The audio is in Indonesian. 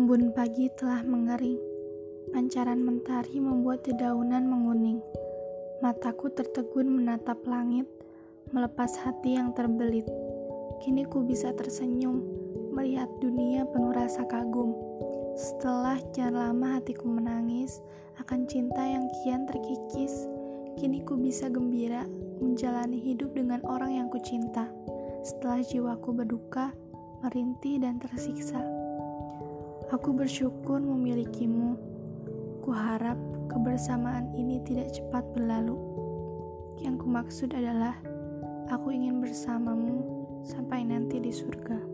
Embun pagi telah mengering. Pancaran mentari membuat dedaunan menguning. Mataku tertegun menatap langit, melepas hati yang terbelit. Kini ku bisa tersenyum, melihat dunia penuh rasa kagum. Setelah kian lama hatiku menangis akan cinta yang kian terkikis, kini ku bisa gembira menjalani hidup dengan orang yang kucinta. Setelah jiwaku berduka, merintih dan tersiksa. Aku bersyukur memilikimu. Kuharap kebersamaan ini tidak cepat berlalu. Yang kumaksud adalah aku ingin bersamamu sampai nanti di surga.